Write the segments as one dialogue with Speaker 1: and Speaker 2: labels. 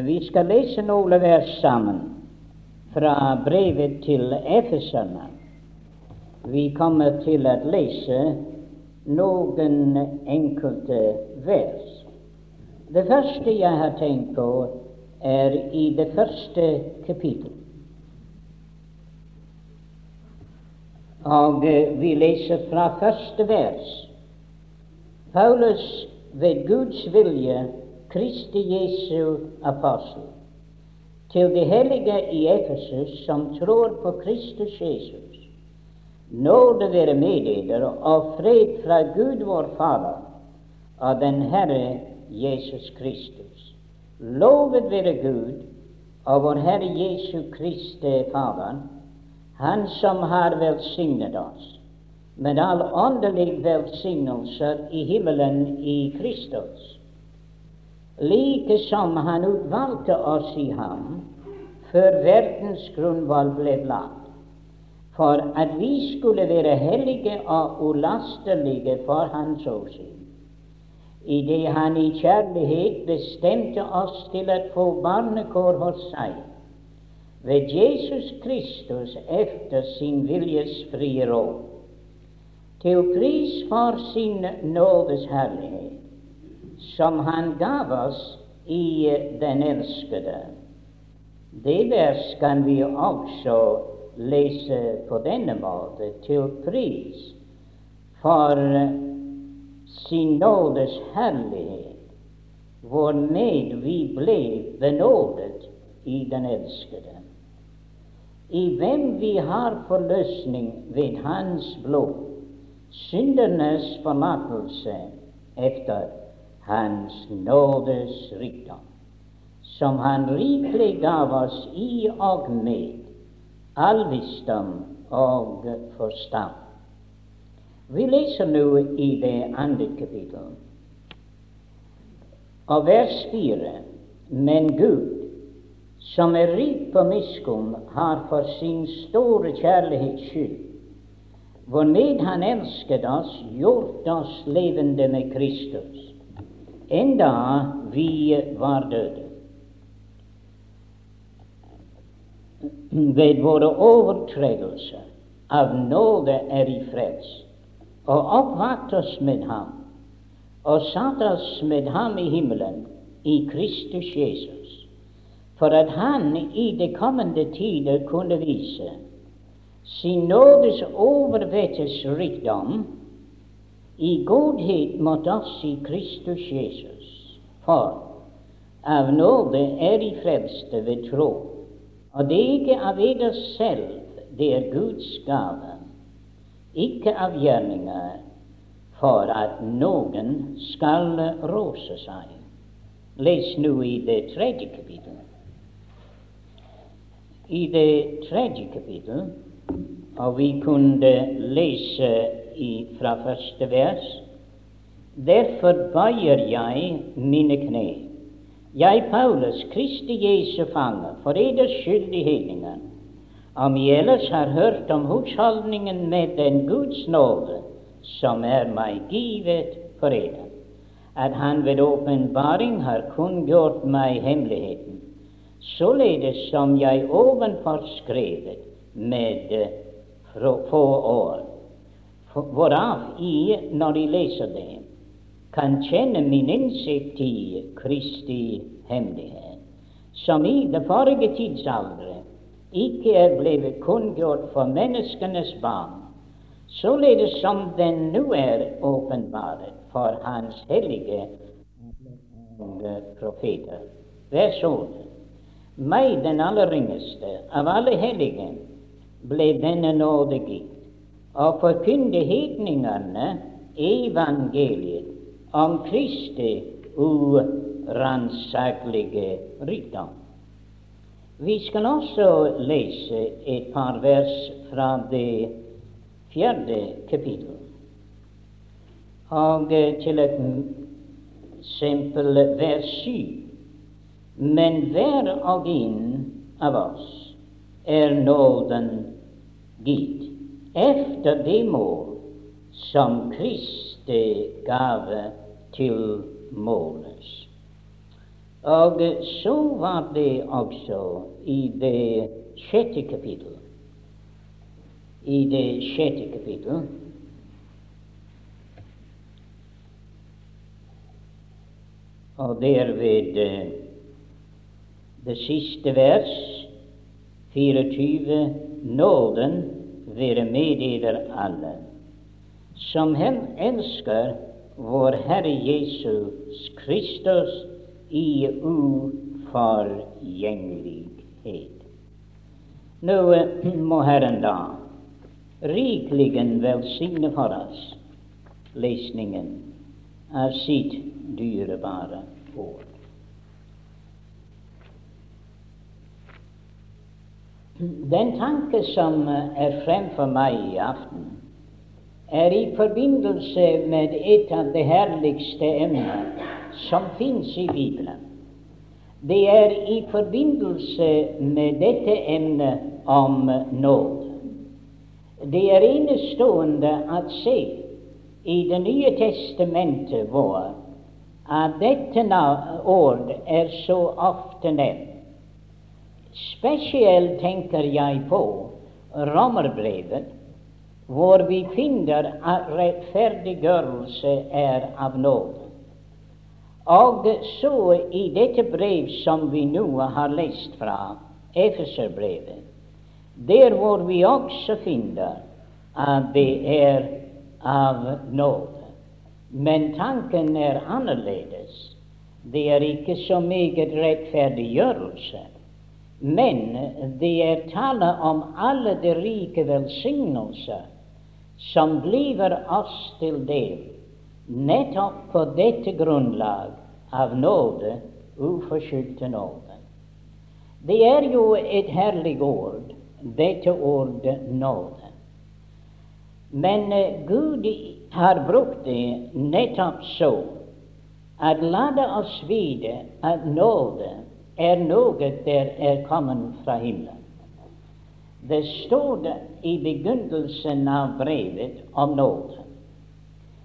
Speaker 1: Vi skal lese noen vers sammen fra brevet til Efeserne. Vi kommer til å lese noen enkelte vers. Det første jeg har tenkt på, er i det første kapittel. Og vi leser fra første vers. Paulus ved Guds vilje Kristi Jesu apostel, til de hellige i Efesus som tror på Kristus Jesus. Nåde være med dere og fred fra Gud vår Fader og den Herre Jesus Kristus. Lovet være Gud og vår Herre Jesu Kristi Fader, Han som har velsignet oss med all åndelig velsignelse i himmelen i Kristus like som han utvalgte oss i ham før verdens grunnvoll ble lagt, for at vi skulle være hellige og ulastelige for Hans åsyn, idet Han i kjærlighet bestemte oss til å få barnekår hos seg ved Jesus Kristus efter sin viljes frie råd, til pris for sin nådes herlighet som Han gav oss i den elskede. Det vers kan vi også lese på denne måte til pris for sin nådes herlighet, hvormed vi ble benådet i den elskede, i hvem vi har forløsning ved Hans blod, syndernes forlatelse efter hans nådes rikdom, som Han rikelig gav oss i og med all visdom og forstand. Vi leser nå i det andre kapittel, og vers fire. Men Gud, som er rik på miskunn, har for sin store kjærlighets skyld, hvormed Han elsket oss, gjort oss levende med Kristus enda vi var døde. Ved våre overtredelser av nåde er i freds og oppvakt oss med ham, og satt oss med ham i himmelen, i Kristus Jesus, for at han i de kommende tider kunne vise sin nådes overvettes rikdom i godhet mot oss i Kristus Jesus. For av nåde er de frelste ved tro, og det er ikke av eder selv, det er Guds gave, ikke av gjerninger, for at noen skal rose seg. Les nå i det tredje kapittel. I det tredje kapittel, og vi kunne lese i, fra første vers. Derfor bøyer jeg mine kne. Jeg, Paulus, Kristi Jesu fange, for eders skyld i hedninger, om I ellers har hørt om husholdningen med den Guds nåde som er meg givet for eder, at Han ved åpenbaring har kunngjort meg hemmeligheten, således som jeg ovenfor skrevet med få år hvorav I, når De leser det, kan kjenne min innsikt i Kristi hemmelighet, som i det forrige tidsaldre ikke er blitt kunngjort for menneskenes barn, således som den nå er åpenbaret for Hans hellige profeter. Hver sone, Meg, den aller ringeste av alle hellige, ble denne nåde gitt og forkynne hedningene evangeliet om Kristi uransakelige rikdom. Vi skal også lese et par vers fra det fjerde kapittel. Og til et eksempel vers syv. Men hver og en av oss er nåden gitt efter det mål som Kristi gave til måles. Og så var det også i det sjette kapittel. I det sjette kapittel Og der ved eh, det siste vers, 24, nåden være med eder alle, som hen elsker vår Herre Jesus Kristus i uforgjengelighet. Nå må Herren da rikelig velsigne for oss lesningen av sitt dyrebare ord. Den tanke som er fremfor meg i aften, er i forbindelse med et av de herligste emner som fins i Bibelen. Det er i forbindelse med dette emnet om nåd. Det er enestående å se i Det nye testamentet vår at dette ord er så ofte nevnt. Spesielt tenker jeg på Romerbrevet, hvor vi finner at rettferdiggjørelse er av nåde. Og så i dette brev som vi nå har lest fra, Efeserbrevet, der hvor vi også finner at det er av nåde. Men tanken er annerledes. Det er ikke så meget rettferdiggjørelse, men det er tale om alle de rike velsignelser som blir oss til del, nettopp på dette grunnlag av nåde, uforskyldte nåde. Det er jo et herlig ord, dette ordet nåde. Men Gud har brukt det nettopp så at la oss vite at nåde er noe der er kommet fra himmelen. Det stod i begynnelsen av brevet om nåde.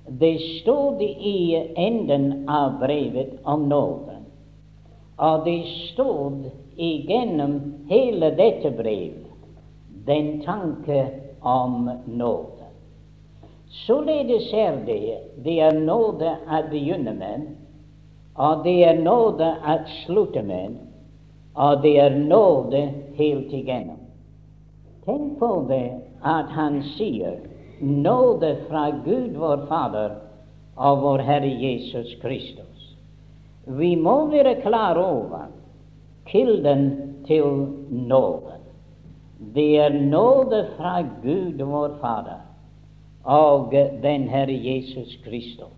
Speaker 1: Det stod i enden av brevet om nåde. Og det stod igjennom hele dette brevet den tanke om nåde. Således er det det er nåde å begynne med, og det er nåde å slutte med, og det er nåde helt igjennom. Tenk på det at han sier nåde fra Gud vår Fader og vår Herre Jesus Kristus. Vi må være klar over kilden til nåden. Det er nåde fra Gud vår Fader og den Herre Jesus Kristus.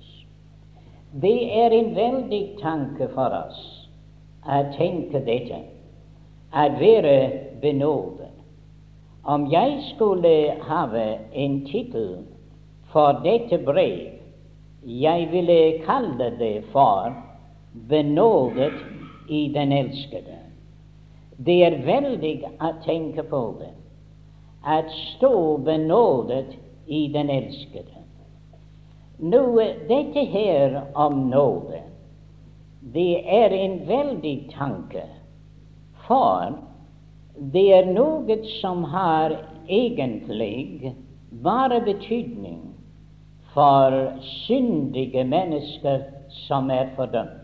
Speaker 1: Det er en veldig tanke for oss å tenke dette, å være benådet. Om jeg skulle ha en tittel for dette brev, jeg ville kalle det for 'Benådet i den elskede'. Det er veldig å tenke på det, å stå benådet i den elskede. Nå, dette her om nåde, det er en veldig tanke, for det er noe som har egentlig bare betydning for syndige mennesker som er fordømt.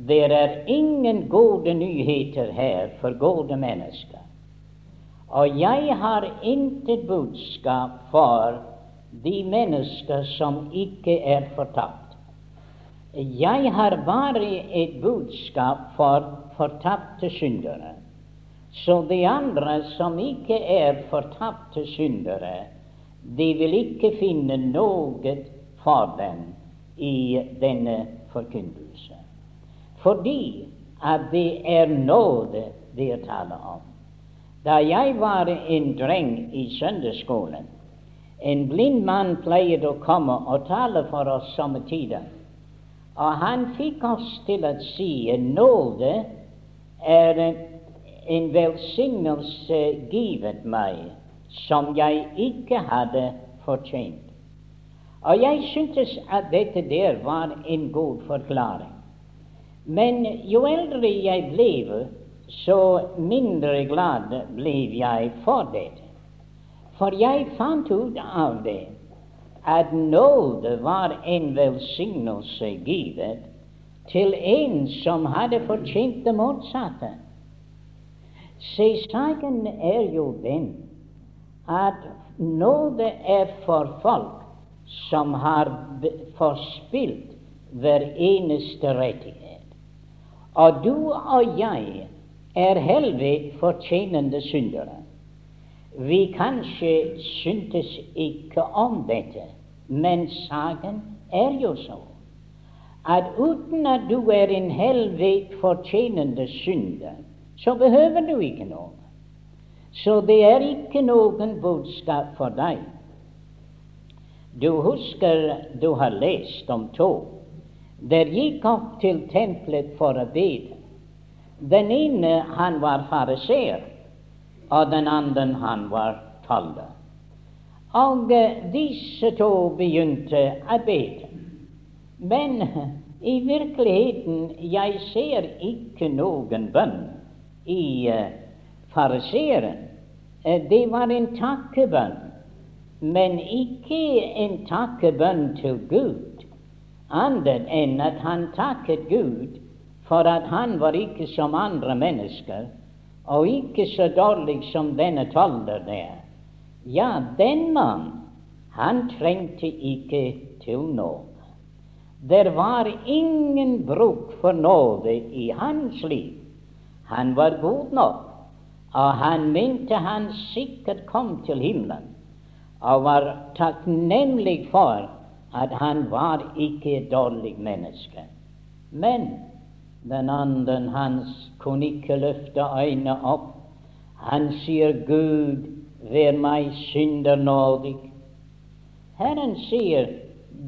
Speaker 1: Det er ingen gode nyheter her for gode mennesker. Og jeg har intet budskap for de mennesker som ikke er fortapt. Jeg har bare et budskap for fortapte syndere. Så de andre som ikke er fortapte syndere, de vil ikke finne noe for dem i denne forkynnelse. Fordi at det er nåde det er tale om. Da jeg var en dreng i søndagsskolen, en blind mann pleide å komme og tale for oss somme tider. Og han fikk oss til å si at nåde er en velsignelse givet meg som jeg ikke hadde fortjent. Og jeg syntes at dette der var en god forklaring. Men jo eldre jeg ble, så mindre glad ble jeg for dette. For jeg fant ut av det at nåde var en velsignelse givet til en som hadde fortjent det motsatte. Se, saken er jo den at nåde er for folk som har forspilt hver eneste rettighet. Og du og jeg er heldig fortjenende syndere. Vi kanskje syntes ikke om dette, men saken er jo så at uten at du er en helvete fortjenende synder, så behøver du ikke noe. Så det er ikke noen budskap for deg. Du husker du har lest om to der gikk opp til tempelet for å bede. Den ene han var fariseer, og den andre han var toller. Og disse to begynte å be. Men i virkeligheten jeg ser ikke noen bønn i uh, fariseeren. Uh, det var en takkebønn, men ikke en takkebønn til Gud, annet enn at han takket Gud for at han var ikke som andre mennesker, og ikke så dårlig som denne toller der. Ja, den mann, han trengte ikke til nåde. Det var ingen bruk for nåde i hans liv. Han var god nok, og han mente han sikkert kom til himmelen, og var takknemlig for at han var ikke et dårlig menneske. Men den andre hans kunne ikke løfte øynene opp. Han sier, Gud, vær meg synder nådig. Herren sier,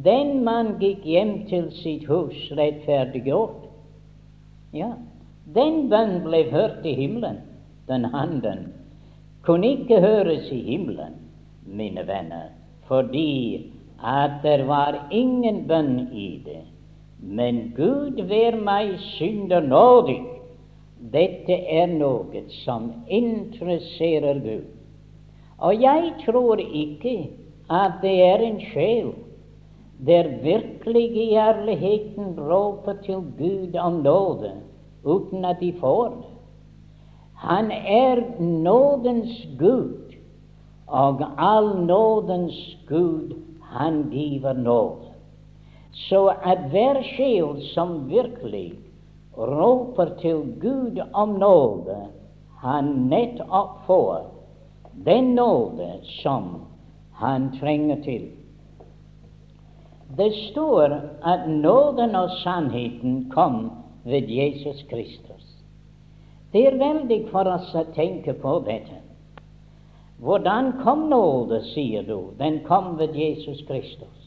Speaker 1: den mann gikk hjem til sitt hus rettferdiggjort. Ja, den bønn ble hørt i himmelen. Den handen kunne ikke høres i himmelen, mine venner, fordi at det var ingen bønn i det. Men Gud vær meg synder nådig. Dette er noe som interesserer Gud. Og jeg tror ikke at det er en sjel der virkelig i ærligheten roper til Gud om nåde uten at de får det. Han er nådens Gud, og all nådens Gud, han giver nåde. Så at hver sjel som virkelig råper til Gud om nåde, han nettopp får den nåde som han trenger til. Det står at nåden og sannheten kom ved Jesus Kristus. Det er veldig for oss å tenke på dette. Hvordan kom nåde, sier du? Den kom ved Jesus Kristus.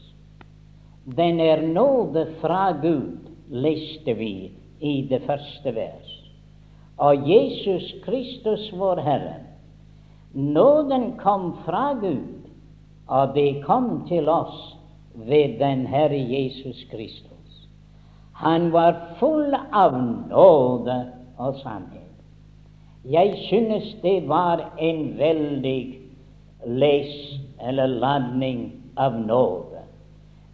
Speaker 1: Den er nåde fra Gud, leste vi i det første vers. Og Jesus Kristus, vår Herre. Nåden kom fra Gud, og det kom til oss ved den Herre Jesus Kristus. Han var full av nåde og sannhet. Jeg synes det var en veldig les eller ladning av nåde.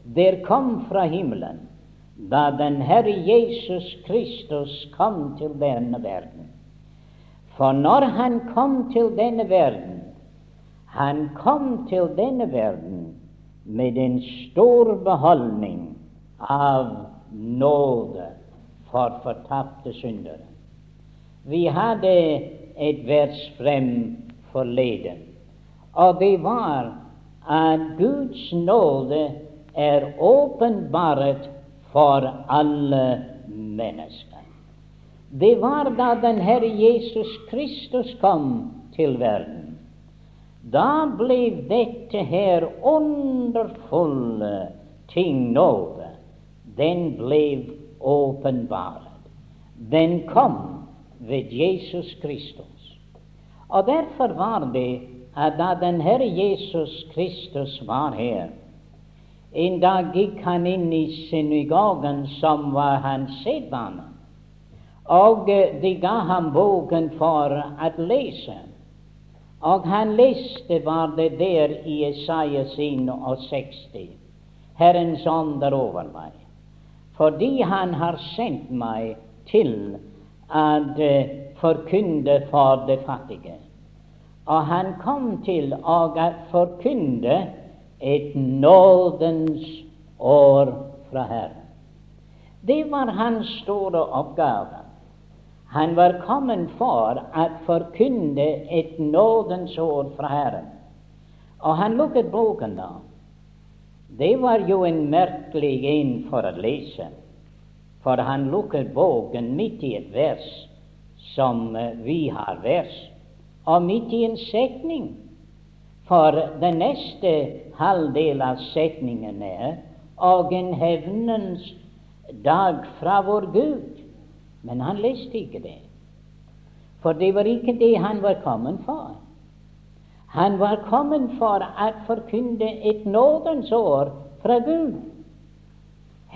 Speaker 1: Der kom fra himmelen da den Herre Jesus Kristus kom til denne verden. For når han kom til denne verden, han kom til denne verden med en stor beholdning av nåde for fortapte syndere. Vi hadde et vers frem forleden, og det var at Guds nåde er åpenbart for alle mennesker. Det var da den Herre Jesus Kristus kom til verden da ble dette her underfulle ting nåde. Den ble åpenbart. Den kom ved Jesus Kristus. Og derfor var det at da den Herre Jesus Kristus var her En dag gikk han inn i synagogen, som var hans sedvane, Og de ga ham boken for å lese. Og han leste var det der i Isaiah 60. Herrens ånd er over meg, fordi Han har sendt meg til å forkynne for de fattige. Og han kom til å forkynne et nådens år fra Herren. Det var hans store oppgave. Han var kommet for å forkynne et nådens år fra Herren. Og han lukket boken da. Det var jo en merkelig en for å lese, for han lukket boken midt i et vers som eh, vi har vers, og midt i en setning. For den neste halvdel av setningen er og en hevnens dag fra vår Gud. Men han leste ikke det, for det var ikke det han var kommet for. Han var kommet for å forkynne et nådens år fra Gud.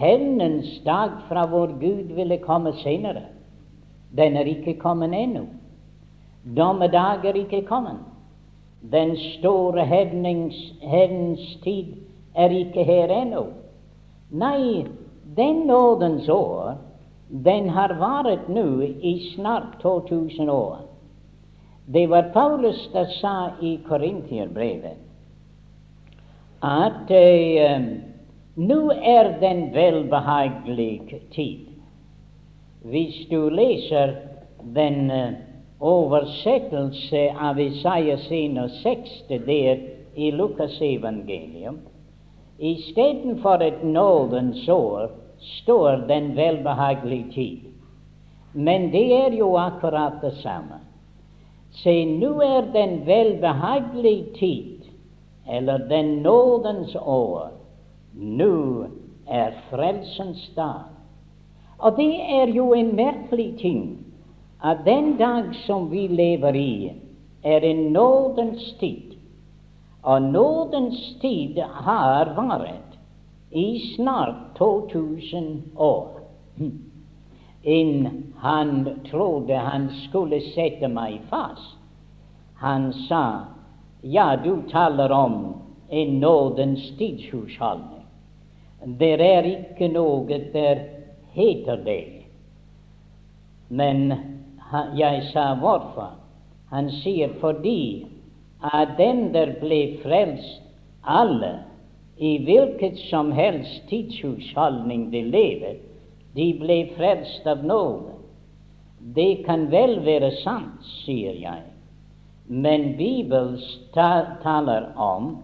Speaker 1: Hevnens dag fra vår Gud ville komme senere. Den er ikke kommet ennå. Dommedag er ikke kommet. Den store hevnens tid er ikke her ennå. Nei, den nådens år, den har vært nå i snart 2000 år. Det var Paulus som sa i Korintierbrevet at eh, nå er den velbehagelig tid. Hvis du leser den uh, oversettelse av Isaiah 60 der i Lukas evangelium, Istedenfor et nådens år står den velbehagelige tid. Men det er jo akkurat det samme. Se, nå er den velbehagelige tid, eller den nådens år, nå er frelsens dag. Og det er jo en merkelig ting at den dag som vi lever i, er en nådens tid. Og nådens tid har vært i snart 2000 år. Innen han trodde han skulle sette meg fast. Han sa, ja, du taler om en nådens tidshusholdning. Det er ikke noe der heter det. Men jeg sa hvorfor. Han sier fordi at den der ble frelst, alle, i hvilket som helst tidshusholdning de lever, de ble frelst av nåde. Det kan vel være sant, sier jeg, men Bibelen taler om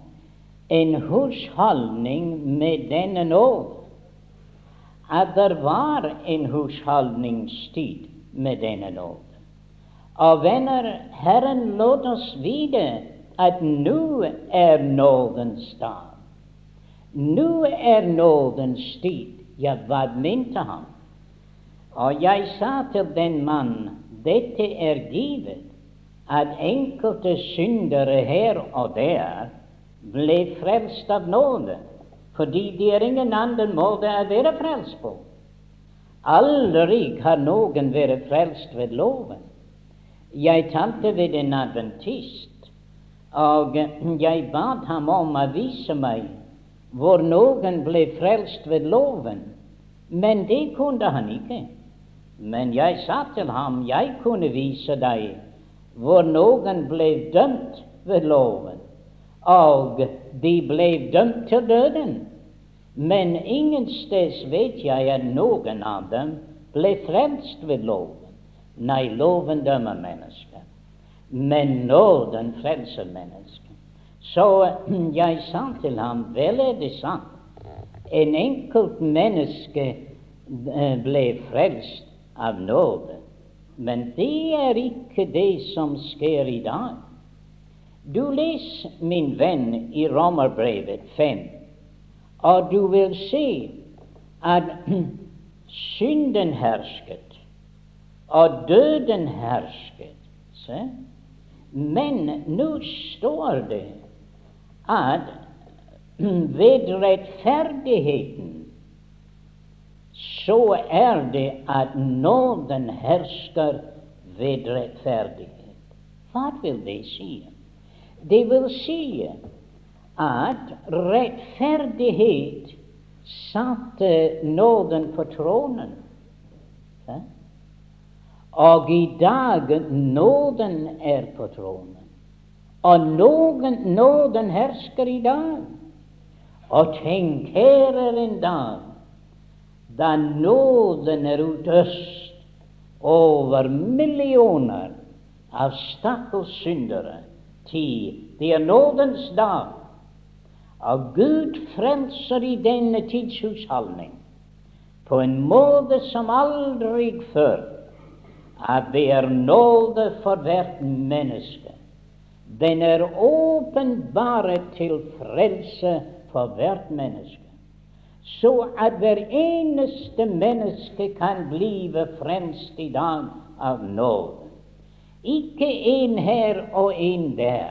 Speaker 1: en husholdning med denne nåde. At det var en husholdningstid med denne nåde. Og venner, Herren lot oss vite at nå er nådens dag. Nå er nådens tid. Ja, hva mente han? Og jeg sa til den mann, dette er givet, at enkelte syndere her og der ble frelst av nåde, fordi det er ingen annen måte å være frelst på. Aldri har noen vært frelst ved loven. Jeg talte ved en adventist, og jeg bad ham om å vise meg hvor noen ble frelst ved loven, men det kunne han ikke. Men jeg sa til ham jeg kunne vise deg hvor noen ble dømt ved loven, og de ble dømt til døden. Men ingensteds vet jeg at noen av dem ble frelst ved loven. Nei, loven dømmer mennesker, men nåden frelser mennesker. Så jeg sa til ham, vel er det sant, en enkelt menneske eh, ble frelst av nåde, men det er ikke det som skjer i dag. Du les, min venn, i Romerbrevet 5, og du vil se at synden hersket og døden hersket. Se? Men nå står det at ved rettferdigheten så er det at nåden hersker ved rettferdighet. Hva vil det si? Det vil si at rettferdighet satte nåden på tronen. Og i dag nåden er på tronen. Og nåden, nåden hersker i dag. Og tenk, her er en dag da nåden er utøst over millioner av stakkars syndere. Det er nådens dag. Og Gud frelser i denne tidshusholdning på en måte som aldri før at det er nåde for hvert menneske. Den er åpenbare til frelse for hvert menneske, så at hver eneste menneske kan blive frelst i dag av nåde. Ikke en her og en der,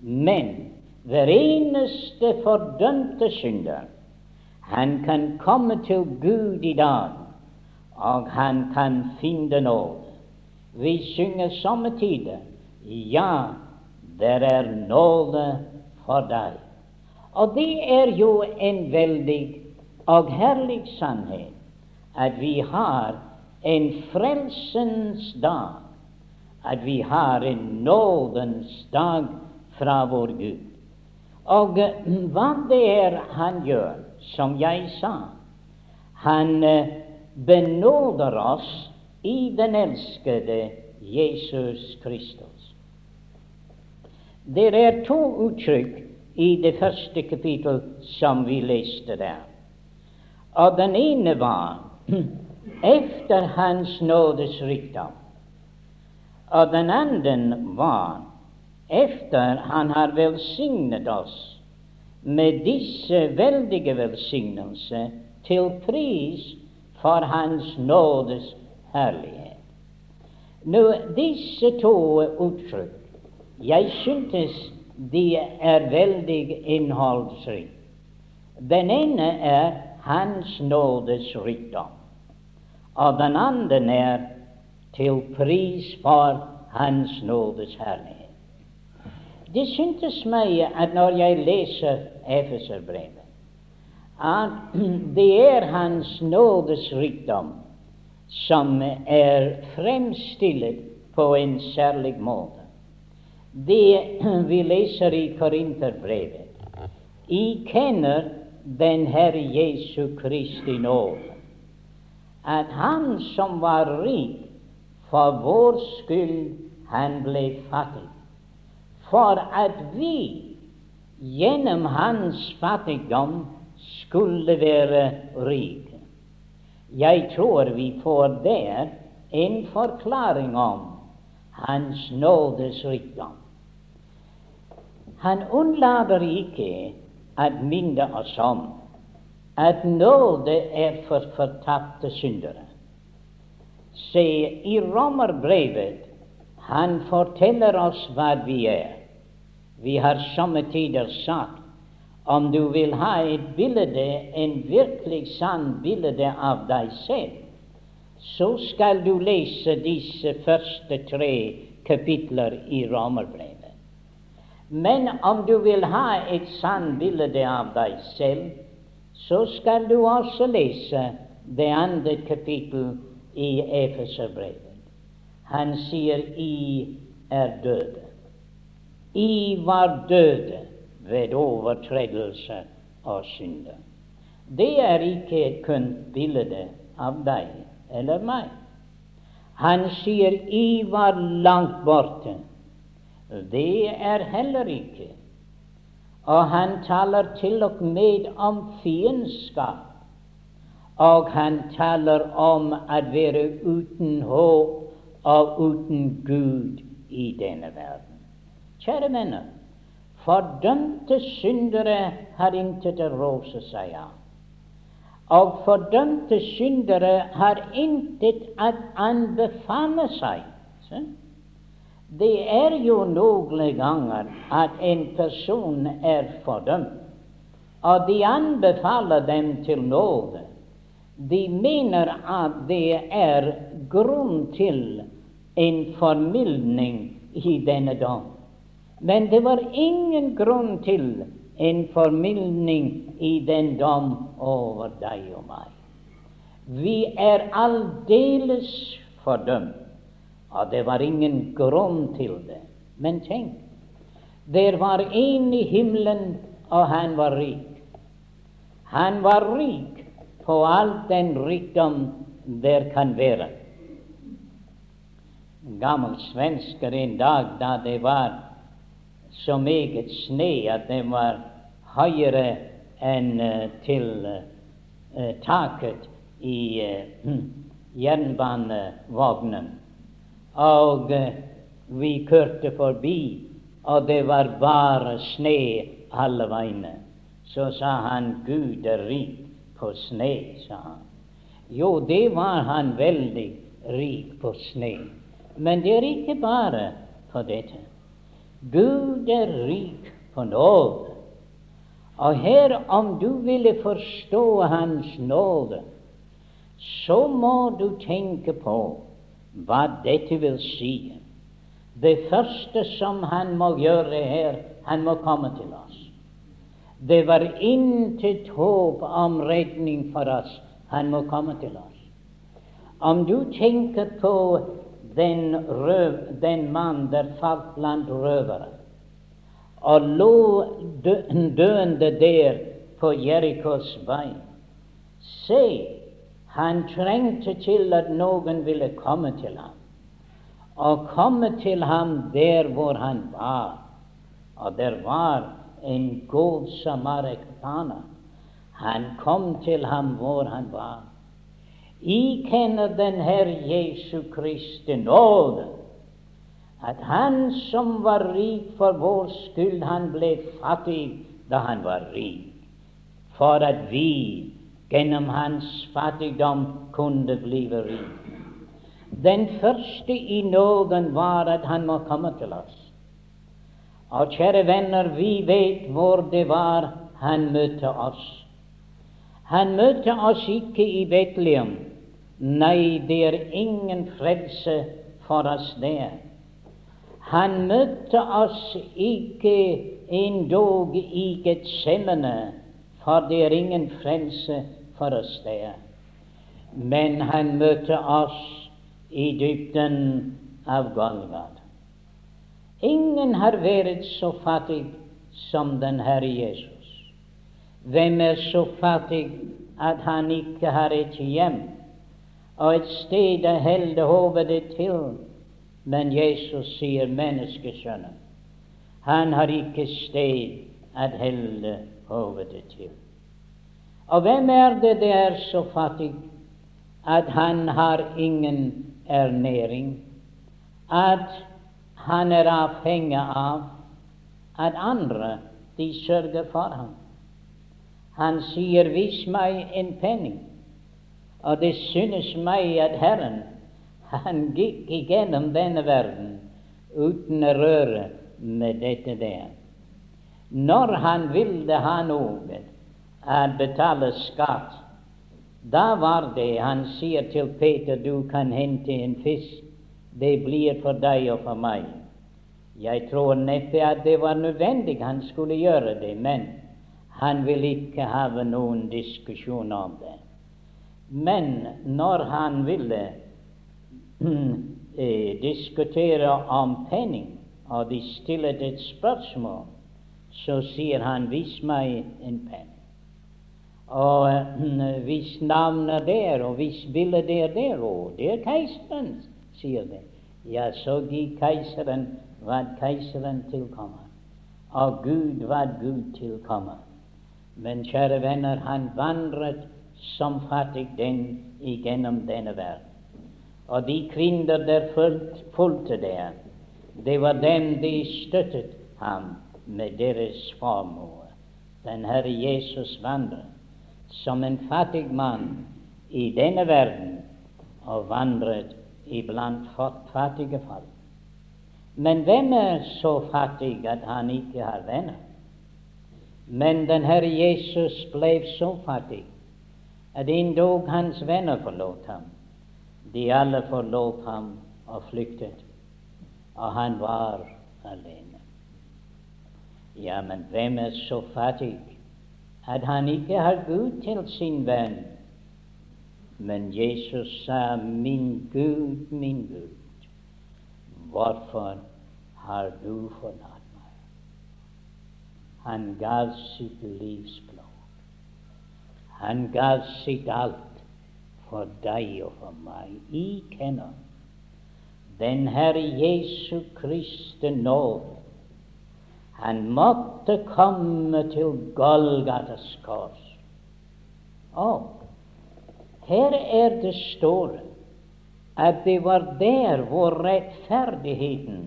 Speaker 1: men hver eneste fordømte synder. Han kan komme til Gud i dag, og han kan finne nåde. Vi synger samme tider Ja, der er nåde for deg. Og det er jo en veldig og herlig sannhet at vi har en frelsens dag, at vi har en nådens dag fra vår Gud. Og eh, hva det er han gjør, som jeg sa, han eh, benåder oss i den elskede Jesus Kristus. Det er to uttrykk i det første kapittel som vi leste der. Og den ene var efter Hans nådes rikdom. Og den andre var efter Han har velsignet oss med disse veldige velsignelser til pris for Hans nådes herlighet. Nå, disse to uttrykk jeg syntes de er veldig innholdsrike. Den ene er Hans nådes rikdom, og den andre er til pris for Hans nådes herlighet. Det syntes meg at når jeg leser Efeserbrevet, at det er Hans nådes rikdom som er fremstilt på en særlig måte. Det vi leser i Korinterbrevet I kjenner den Herre Jesu Kristi nåde, at Han som var rik, for vår skyld han ble fattig, for at vi gjennom hans fattigdom skulle være rike. Jeg tror vi får der en forklaring om Hans nådes rikdom. Han unnlater ikke å minne oss om at nåde er for fortapte syndere. Se, i Romerbrevet han forteller oss hva vi er. Vi har somme tider sagt om du vil ha et bilde, en virkelig sann bilde av deg selv, så skal du lese disse første tre kapitler i Romerbrevet. Men om du vil ha et sant bilde av deg selv, så skal du også lese det andre kapittel i Efeserbrevet. Han sier I er døde. I var døde ved overtredelse og synder. Det er ikke et kun bilde av deg eller meg. Han sier 'I var langt borte'. Det er heller ikke. Og han taler til og med om fiendskap. Og han taler om å være uten håp og uten Gud i denne verden. Kjære venner, Fordømte syndere har intet å rose seg av. Og fordømte syndere har intet å anbefale seg. Så? Det er jo noen ganger at en person er fordømt, og de anbefaler dem til nåde. De mener at det er grunn til en formildning i denne dom. Men det var ingen grunn til en formildning i den dom over deg og meg. Vi er aldeles fordømt, og det var ingen grunn til det. Men tenk, der var en i himmelen, og han var rik. Han var rik på all den rikdom der kan være. Gammel svensker en dag da det var så meget sne at det var høyere enn uh, til uh, taket i uh, jernbanevognen. Og vi kjørte forbi og det var bare sne alle veiene. Så sa han Gud er rik på sne, sa han. Jo, det var han veldig rik på sne. Men det er ikke bare for dette. Gud er rik på nåde. Og her, om du ville forstå Hans nåde, så må du tenke på hva dette vil si. Det første som han må gjøre her, han må komme til oss. Det var intet håp om redning for oss. Han må komme til oss. Om du tenker på den, røv, den mann der falt blant røvere og lå døende der på Jerikos vei Se, han trengte til at noen ville komme til ham og komme til ham der hvor han var. Og der var en god samaritaner. Han kom til ham hvor han var. I kjenner den Herre Jesu Kristi nåde, at han som var rik for vår skyld, han ble fattig da han var rik, for at vi gjennom hans fattigdom kunne bli rike. Den første i nåden var at han må komme til oss. Og kjære venner, vi vet hvor det var han møtte oss. Han møtte oss ikke i Betlehem. Nei, det er ingen frelse for oss der. Han møtte oss ikke endog i Getsemane, for det er ingen frelse for oss der. Men han møtte oss i dybden av Golgata. Ingen har vært så fattig som den Herre Jesus. Hvem er så fattig at han ikke har et hjem og et sted å helde hovedet til? Men Jesus sier menneskesønnen. Han har ikke sted å helde hovedet til. Og hvem er det det er så fattig at han har ingen ernæring, at han er avhengig av at andre de sørger for ham. Han sier 'vis meg en penning', og det synes meg at Herren han gikk igjennom denne verden uten å røre med dette der. Når han ville ha noe, å betale skatt da var det han sier til Peter, du kan hente en fisk, det blir for deg og for meg. Jeg tror neppe at det var nødvendig han skulle gjøre det, men han vil ikke ha noen diskusjon om det. Men når han ville eh, diskutere om penning, og de stillet et spørsmål, så sier han 'vis meg en penn'. Og eh, hvis navnet er der, og hvis bildet er der, og det er keiseren, sier det. Ja, så gi keiseren hva keiseren tilkommer, og Gud hva Gud tilkommer. Men kjære venner, han vandret som fattig den igjennom denne verden. Og de kvinner der fulgte der, det var dem de støttet ham med deres formue. Den Herre Jesus vandret som en fattig mann i denne verden og vandret iblant fattige folk. Men hvem er så fattig at han ikke har venner? Men den Herre Jesus ble så fattig at en dag hans venner forlot ham. De alle forlot ham og flyktet, og han var alene. Ja, men hvem er så fattig at han ikke har Gud til sin venn? Men Jesus sa, min Gud, min Gud, hvorfor har du forlatt? Han gav sitt livs. Han gav sitt alt for deg og for meg. I kjenner den Herre Jesu Kristi nåde. Han måtte komme til Golgatas kors. Og her er det store at det var der hvor rettferdigheten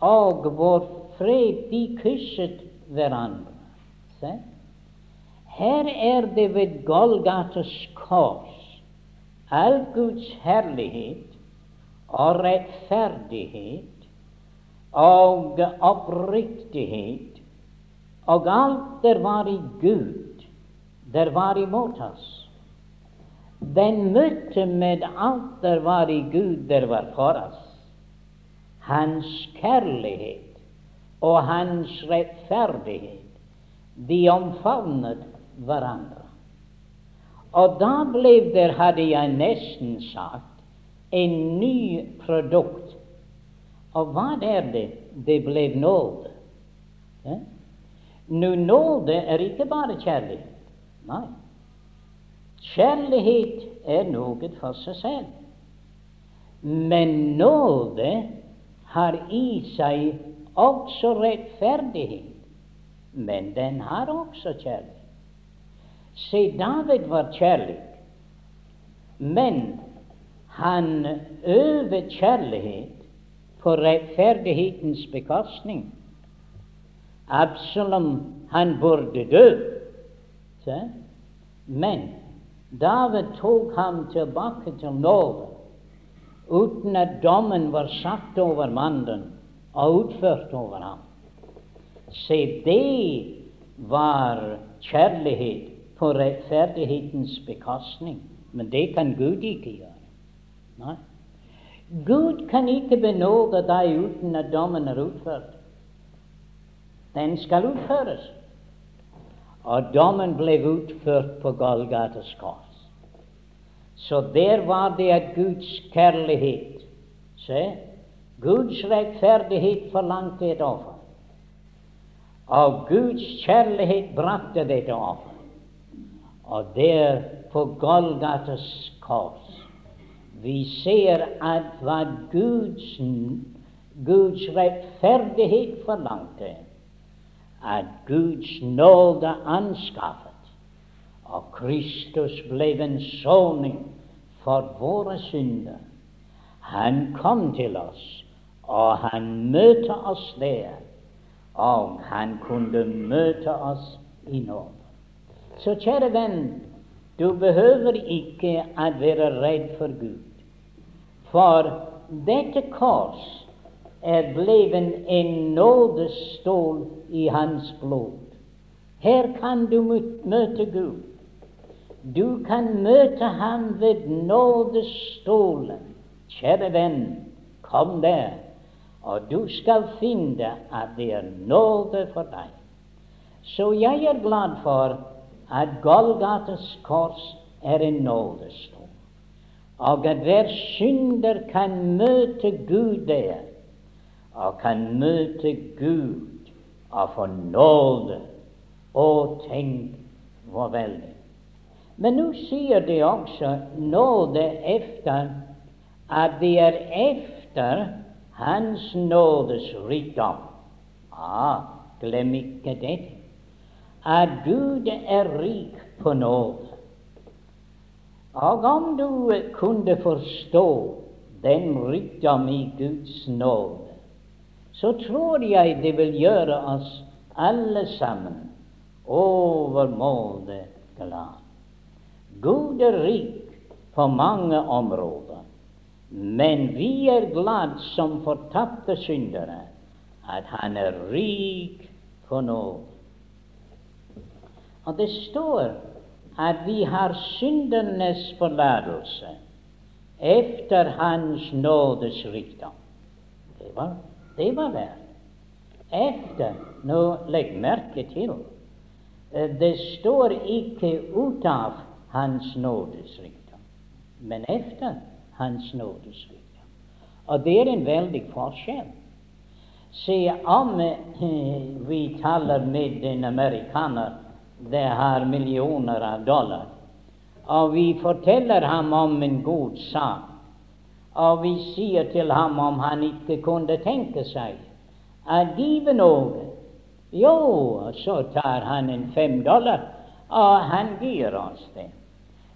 Speaker 1: og vår fred de kysset hverandre. Se? Her er det ved Golgatas kors all Guds herlighet og rettferdighet og oppriktighet og alt der var i Gud, der var imot oss. Den møtte med alt der var i Gud, der var for oss. Hans kjærlighet og hans rettferdighet, de omfavnet hverandre. Og da ble det, hadde jeg nesten sagt, en ny produkt. Og hva er det? Det ble nåde. Ja? Nå, nåde er ikke bare kjærlighet. Nei. Kjærlighet er noe for seg selv. Men nåde har i seg også rettferdighet. Men den har også kjærlighet. Se, David var kjærlig, men han øver kjærlighet på rettferdighetens bekostning. Absalom, han burde dø. Se? Men David tok ham tilbake til Norge uten at dommen var satt over mannen og utført over ham. Se, det var kjærlighet på rettferdighetens bekostning. Men det kan Gud ikke gjøre. Nei. Gud kan ikke benåde deg uten at dommen er utført. Den skal utføres. Og dommen ble utført på Golgates kors. Så der var det at Guds kjærlighet Se, Guds rettferdighet forlangte et offer. Og Guds kjærlighet brakte dette offer. Og der på Golgates kors vi ser at hva Guds, Guds rettferdighet forlangte, at Guds nåde anskaffet, og Kristus ble en soning for våre synder. Han kom til oss, og han møtte oss der, og han kunne møte oss i nåde. Så kjære venn, du behøver ikke å være redd for Gud. For dette kors er blevet en nådestål i hans blod. Her kan du møte Gud. Du kan møte ham ved nådestålen. Kjære venn, kom der, og du skal finne at det er nåde for deg. Så jeg er glad for at Golgates kors er en nådestol, og at hver synder kan møte Gud der, og kan møte Gud og få nåde. Og tenk hvor veldig. Men nå sier de også nåde efter at det er efter Hans nådes rikdom. Ah, glem ikke dette. At Gud er rik på nåde. Og om du kunne forstå den rikdom i Guds nåde, så tror jeg det vil gjøre oss alle sammen overmåte glad. Gud er rik på mange områder, men vi er glad som fortapte syndere at Han er rik på nåde. Og det står at vi har syndernes forlatelse efter Hans nådes rikdom. Det var, det var det. Efter Nå legg merke til det står ikke ut av Hans nådes rikdom, men efter Hans nådes rikdom. Og det er en veldig forskjell. Se, om eh, vi taler med en amerikaner det har millioner av dollar, og vi forteller ham om en god sak, og vi sier til ham om han ikke kunne tenke seg å give noe, jo, så tar han en fem dollar, og han gir oss det.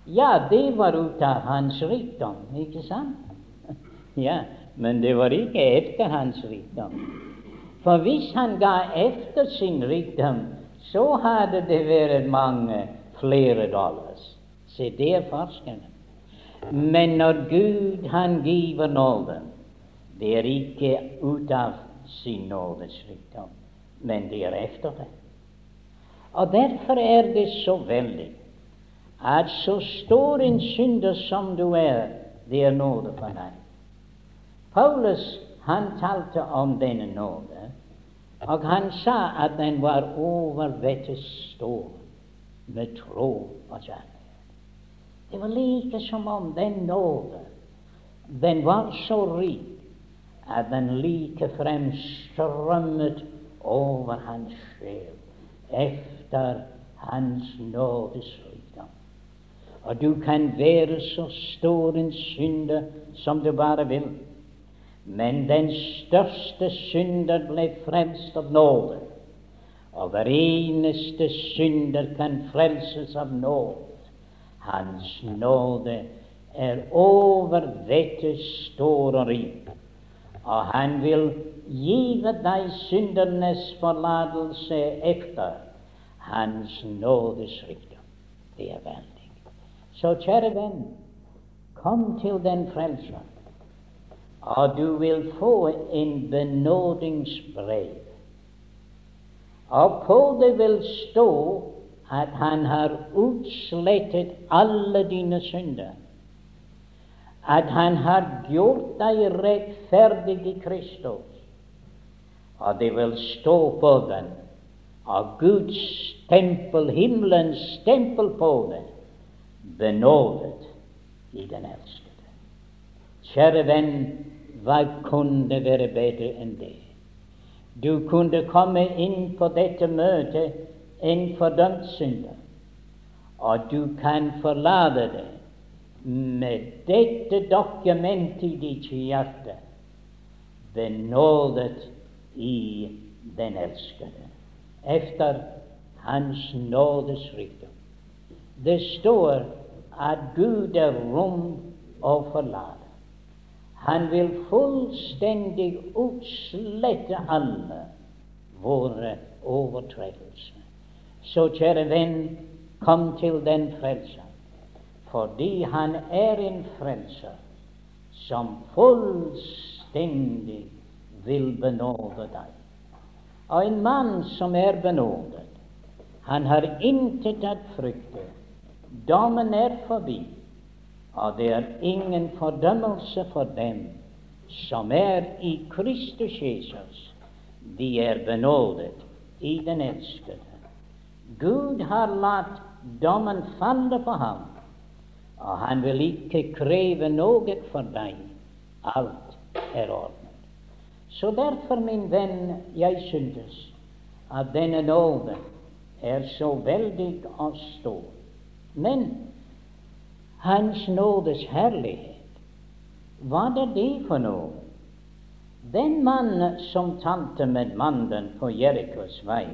Speaker 1: Ja, det var ut av hans rikdom, ikke sant? Ja, men det var ikke etter hans rikdom. For hvis han ga efter sin rikdom, så hadde det vært mange flere dollars. Se, det er forskjellen. Men når Gud han giver nåde, det er ikke ut av sin nådes rikdom, men det er efter det. Og derfor er det så veldig at så stor en synder som du er, det er nåde for deg. Paulus han talte om denne nåde og han sa at den var overvettet stor med tro og kjærlighet. Det var like som om den nåde den var så rik at den likefrem strømmet over hans sjel efter hans nådes. Og du kan være så stor en synder som du bare vil. Men den største synder ble frelst av nåde, og hver eneste synder kan frelses av nåde. Hans nåde er over dette stor og rik, og han vil give deg syndernes forlatelse efter hans nådes rikdom. Det er veldig. Så kjære venn, kom til den frelser og du vil få en benådingsbrev. Og på det vil stå at han har utslettet alle dine synder. At han har gjort deg rettferdig i Kristus. Og ah, det vil stå på den, og Guds stempel, himmelens stempel på benådet i den elskede. Kjære venn, hva kunne være bedre enn det? Du kunne komme inn på dette møtet en fordømt synder, og du kan forlate det med dette dokumentet i ditt hjerte, benådet i den elskede, efter Hans nådes rikdom. Det står at Gud er rom å forlate. Han vil fullstendig utslette alle våre overtredelser. Så kjære venn, kom til den frelser, fordi han er en frelser som fullstendig vil benåde deg. Og en mann som er benådet, han har intet å frykte. Dommen er forbi og det er ingen fordømmelse for dem som er i Kristus Jesus. De er benådet i den elskede. Gud har latt dommen falle på ham, og han vil ikke kreve noe for deg. Alt er ordnet. Så derfor, min venn, jeg syntes at denne nåde er så veldig og stor. Men hans nådes herlighet. Hva er det for noe? Den mannen som talte med mannen på Jerikos vei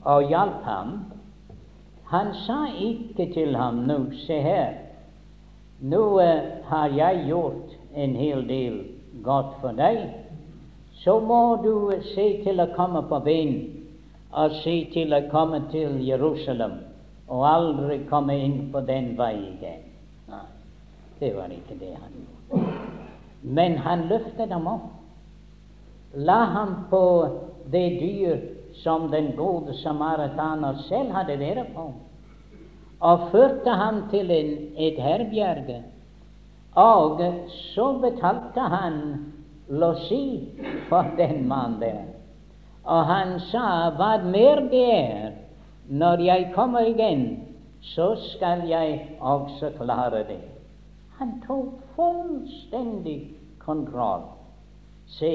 Speaker 1: og hjalp ham, han sa ikke til ham nå, se her, nå uh, har jeg gjort en hel del godt for deg, så må du se til å komme på ben og se til å komme til Jerusalem og aldri komme inn på den vei igjen. Nei, det var ikke det han gjorde. Men han løftet dem opp. La ham på det dyr som den gode samaritaner selv hadde vært på. og førte ham til en, et herberge. Og så betalte han losji for den mannen der. Og han sa, hva mer det er, når jeg kommer igjen, så skal jeg også klare det. Han tok fullstendig kontroll. Se,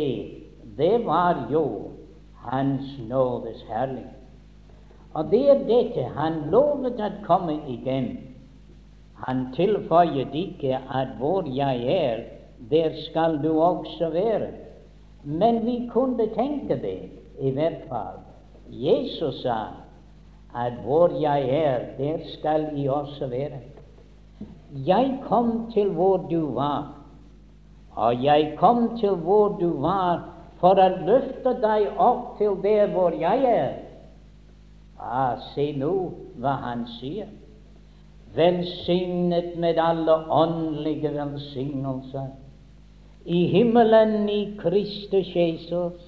Speaker 1: det var jo Hans nådes herlighet. Og det er dette han lovet å komme igjen. Han tilføyet ikke at hvor jeg er, der skal du også være. Men vi kunne tenke det, i hvert fall. Jesus sa at hvor jeg er, der skal I også være. Jeg kom til hvor du var, og jeg kom til hvor du var for å løfte deg opp til der hvor jeg er. Ah, se nå hva han sier. Velsignet med alle åndelige velsignelser i himmelen i Kristus Jesus.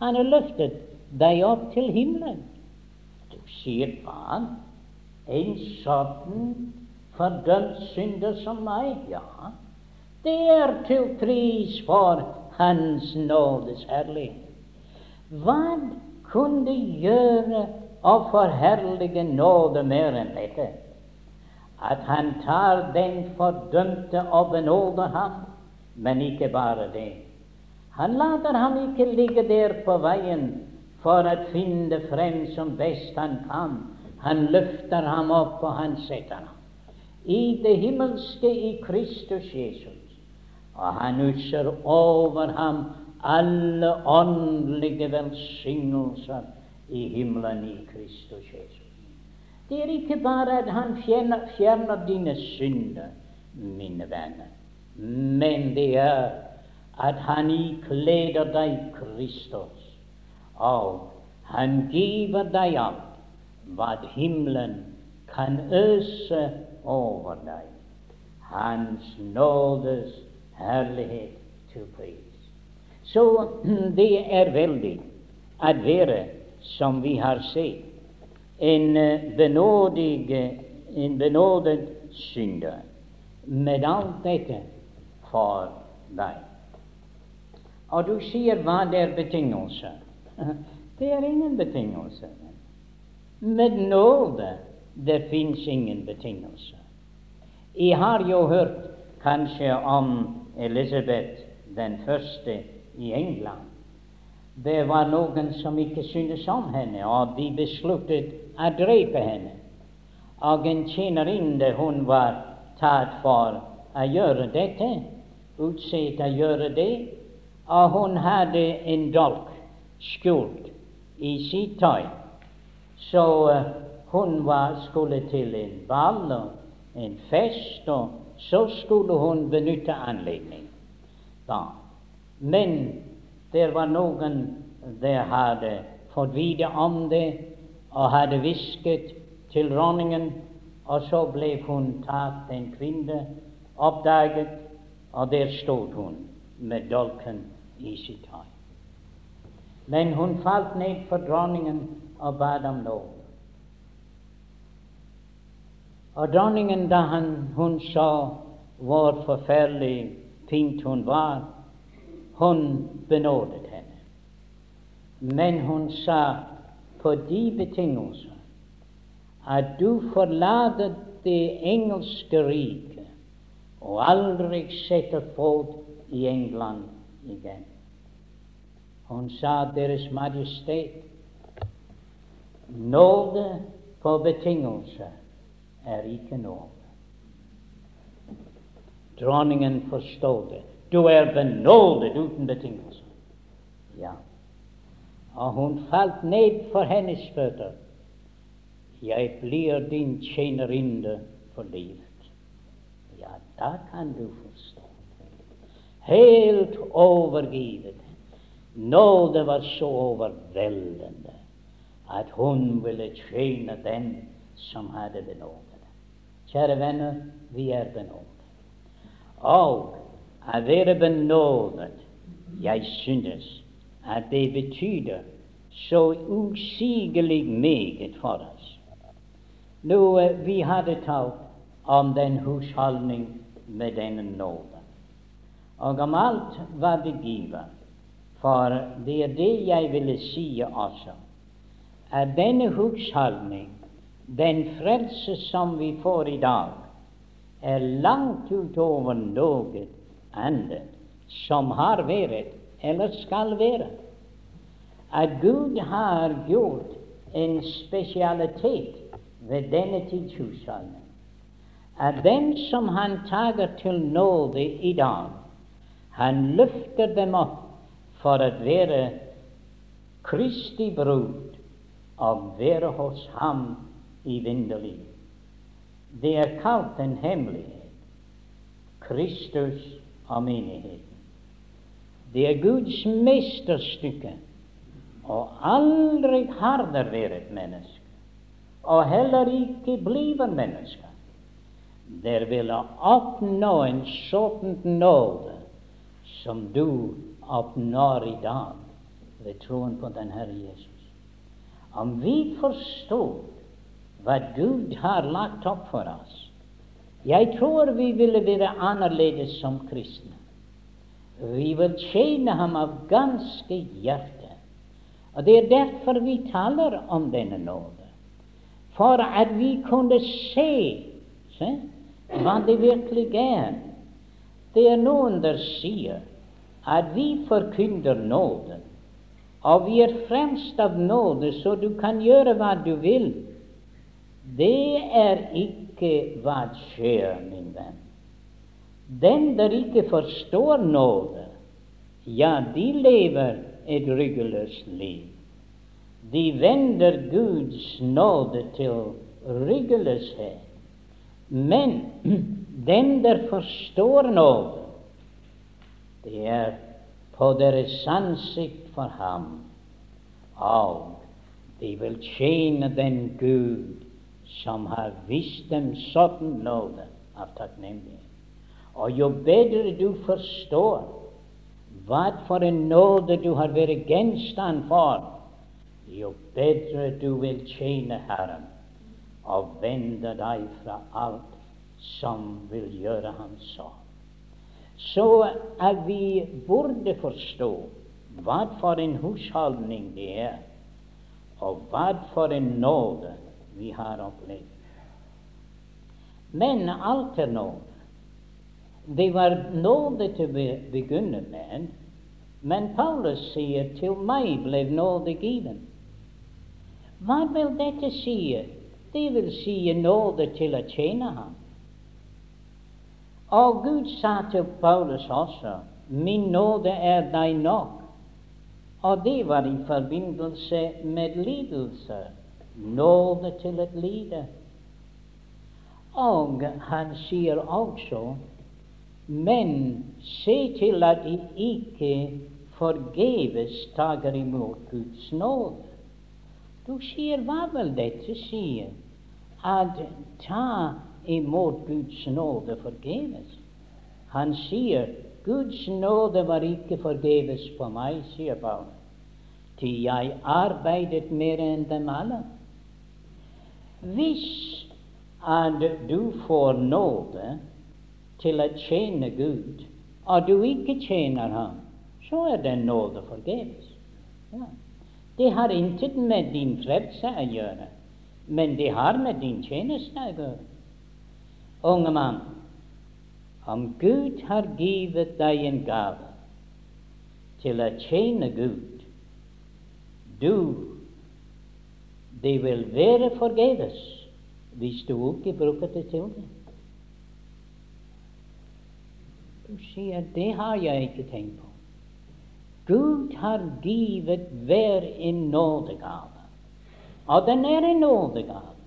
Speaker 1: Han har løftet deg opp til himmelen. Sier hva? En sånn fordømt synder som meg? Ja, det er til pris for Hans nådes herlighet. Hva kunne gjøre å forherlige nåde mer enn dette. At han tar den fordømte og benåder ham, men ikke bare det. Han later ham ikke ligge der på veien for å finne frem som best han kan. Han løfter ham opp, og han setter ham i det himmelske i Kristus Jesus. Og han utser over ham alle åndelige velsignelser i himmelen i Kristus Jesus. Det er ikke bare at han fjerner, fjerner dine synder, mine venner, men det er at han ikleder deg Kristus, og han giver deg alt hva himmelen kan øse over deg. Hans nådes herlighet til pris. Så det er veldig at være som vi har sett, en eh, benådig, en benådet synder med alt dette for deg. Og du sier hva det er betingelser. Det er ingen betingelse. Med nåde det fins ingen betingelse. Jeg har jo hørt kanskje om Elisabeth den første i England. Det var noen som ikke syntes om henne, og de besluttet å drepe henne. Og en tjenerinne hun var tatt for å gjøre dette, utsett å gjøre det, og hun hadde en dolk skjult i sitt tøy. Så uh, hun var, skulle til en ball og en fest, og så skulle hun benytte anledning. Da. Men det var noen der hadde fått vite om det og hadde hvisket til dronningen, og så ble hun tatt, en kvinne, oppdaget, og der stod hun med dolken i sitt. Men hun falt ned for dronningen og bad om lov. Og dronningen, da hun så hvor forferdelig fint hun var, hun benådet henne. Men hun sa på de betingelser at du forlater det engelske riket og aldri setter fot i England igjen. Hun sa Deres Majestet, nåde på betingelser er ikke nåde. Dronningen forstod det. Du er benådet uten betingelser. Ja. Og hun falt ned for hennes føtter. Jeg blir din tjenerinne for livet. Ja, da kan du forstå. Helt overgivet. Nåde var så overveldende at hun ville tjene den som hadde benådet. Kjære venner, vi er benådet. Og å være benådet, jeg synes at det betyr så usigelig meget for oss. Nå, vi hadde talt om den husholdning med denne nåden, og om alt hva det giver. For det er det jeg ville si også, at denne husholdning, den frelse som vi får i dag, er langt utover noe annet som har vært eller skal være. At Gud har gjort en spesialitet ved denne tids husholdning. At dem som han tager til nåde i dag, han løfter dem opp for å være Kristi brud og være hos ham i vinterlig. Det er kalt en hemmelighet. Kristus og menigheten. Det er Guds mesterstykke, og aldri har det vært menneske, og heller ikke bliver menneske, der ville oppnå en sånn nåde som du oppnår i dag ved troen på den Herre Jesus. Om vi forstår hva Gud har lagt opp for oss. Jeg tror vi ville være annerledes som kristne. Vi vil tjene ham av ganske hjerte. Og Det er derfor vi taler om denne nåde. For at vi kunne se, se hva det virkelig er. Det er noen der sier at vi forkynner nåden, og vi er fremst av nåde, så du kan gjøre hva du vil. Det er ikke hva skjer, min venn. Den der ikke forstår nåde, ja, de lever et ryggeløst liv. De vender Guds nåde til ryggeløshet. Men den der forstår nåde, det er på deres ansikt for ham, og de vil tjene den Gud som har vist dem sånn nåde av takknemlighet. Og jo bedre du forstår hva for en nåde du har vært gjenstand for, jo bedre du vil tjene Herren og vende deg fra alt som vil gjøre ham så. Så er vi burde forstå hva for en husholdning det er, og hva for en nåde vi har opplevd. Men alt er nåde. Det var nåde til å begynne med, men Paulus sier til meg ble nåde given. Hva vil dette si? Det vil si nåde til å tjene ham. Og Gud sa til Paulus også, min nåde er deg nok. Og det var i forbindelse med lidelse nåde til et lide. Og han sier også men se til at de ikke forgeves tager imot Guds nåde. Du sier hva vil dette si? At ta imot Guds nåde forgeves? Han sier Guds nåde var ikke forgeves på meg, sier Paulus, til jeg arbeidet mer enn dem alle. Hvis at du får nåde til å tjene Gud, og du ikke tjener Ham, så er den nåde forgeves. Ja. Det har intet med din frelse å gjøre, men det har med din tjeneste å gjøre. Unge mann, om Gud har givet deg en gave til å tjene Gud, du det vil være forgjeves hvis du ikke bruker det til det. Du sier det har jeg ikke tenkt på. Gud har givet hver en nådegave, og den er en nådegave.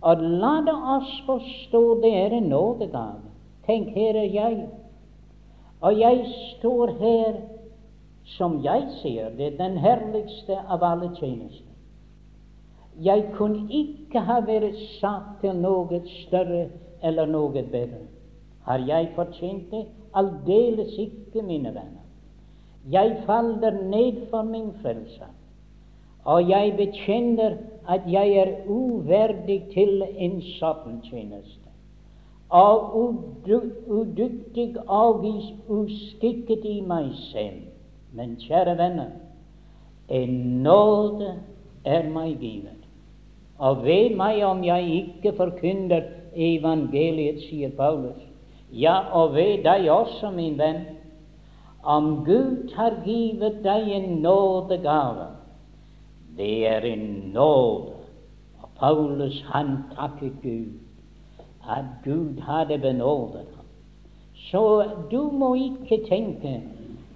Speaker 1: Og la oss forstå det er en nådegave. Tenk, her er jeg, og jeg står her som jeg ser det, den herligste av alle tjenester. Jeg kunne ikke ha vært satt til noe større eller noe bedre. Har jeg fortjent det? Aldeles ikke, mine venner. Jeg faller ned for min frelse. og jeg bekjenner at jeg er uverdig til en sånn tjeneste, og udyktig og uskikket i meg selv. Men kjære venner, en nåde er meg givet. Og ved meg om jeg ikke forkynner evangeliet, sier Paulus. Ja, og ved deg også, min venn, om Gud har givet deg en nådegave det er en nåde. Og Paulus han takket Gud at Gud hadde benådet ham. Så du må ikke tenke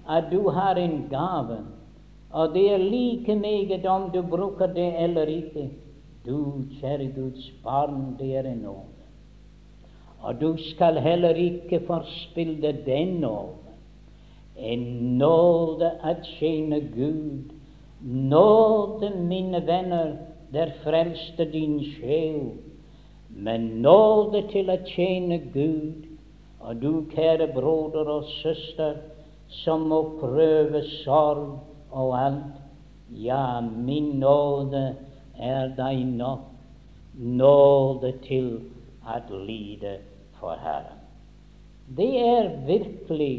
Speaker 1: at du har en gave, og det er like meget om du bruker det eller ikke. Du, kjære Guds barn, det er en nåde. Og du skal heller ikke forspille den nåde. En nåde at tjene Gud Nåde, mine venner, der frelste din sjel, men nåde til å tjene Gud. Og du, kjære broder og søster, som må prøve sorg og alt. Ja, min nåde er deg nok. Nåde til å lide for Herren. Det er virkelig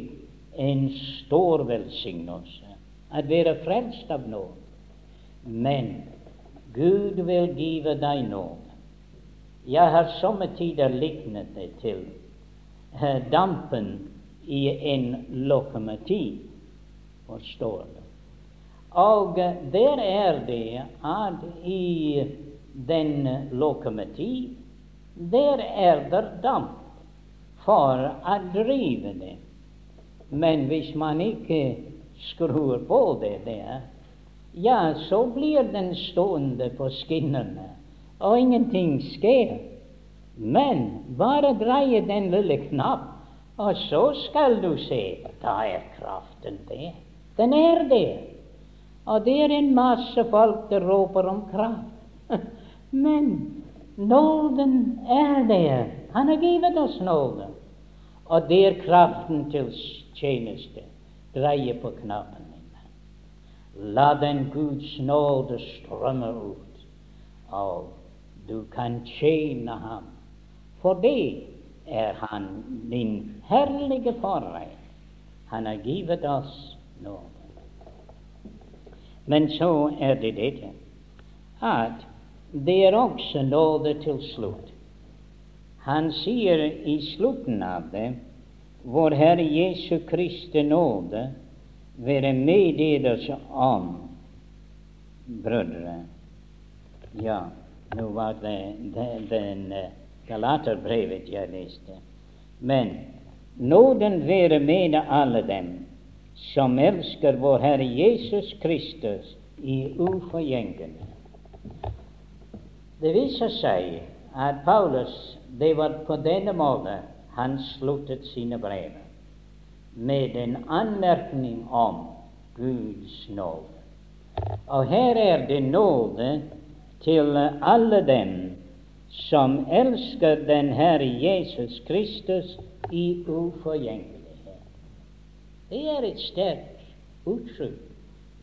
Speaker 1: en stor velsignelse å være frelst av nåde. Men Gud vil give deg nåde. Jeg har somme tider liknet det til uh, dampen i en lokomotiv, forstår du. Og der er det at i den lokomotiv, der er det damp for å drive det. Men hvis man ikke skrur på det der, ja, så blir den stående på skinnene, og ingenting skjer. Men bare dreie den lille knapp, og så skal du se. Da er kraften der. Den er der. Og det er en masse folk som roper om kraft. Men nåden er der. Han har givet oss nåden. Og det er kraften til tjeneste dreie på knappen min. La den Guds nåde strømme ut, og du kan tjene ham. For det er han din herlige forrett. Han har givet oss nåde. Men så er det dette at det er også nåde til slutt. Han sier i slutten av det vår Herre Jesu Kristi nåde være med deres om, brødre. Ja, nå var det den, den eh, Galaterbrevet jeg leste. Men nåden være med alle dem som elsker vår Herre Jesus Kristus i uforgjengelig. Det viser seg at Paulus det var på denne måten han sluttet sine brev med en anmerkning om Guds nåde. Og her er det nåde til alle dem som elsker den Herre Jesus Kristus i uforgjengelighet. Det er et sterkt uttrykk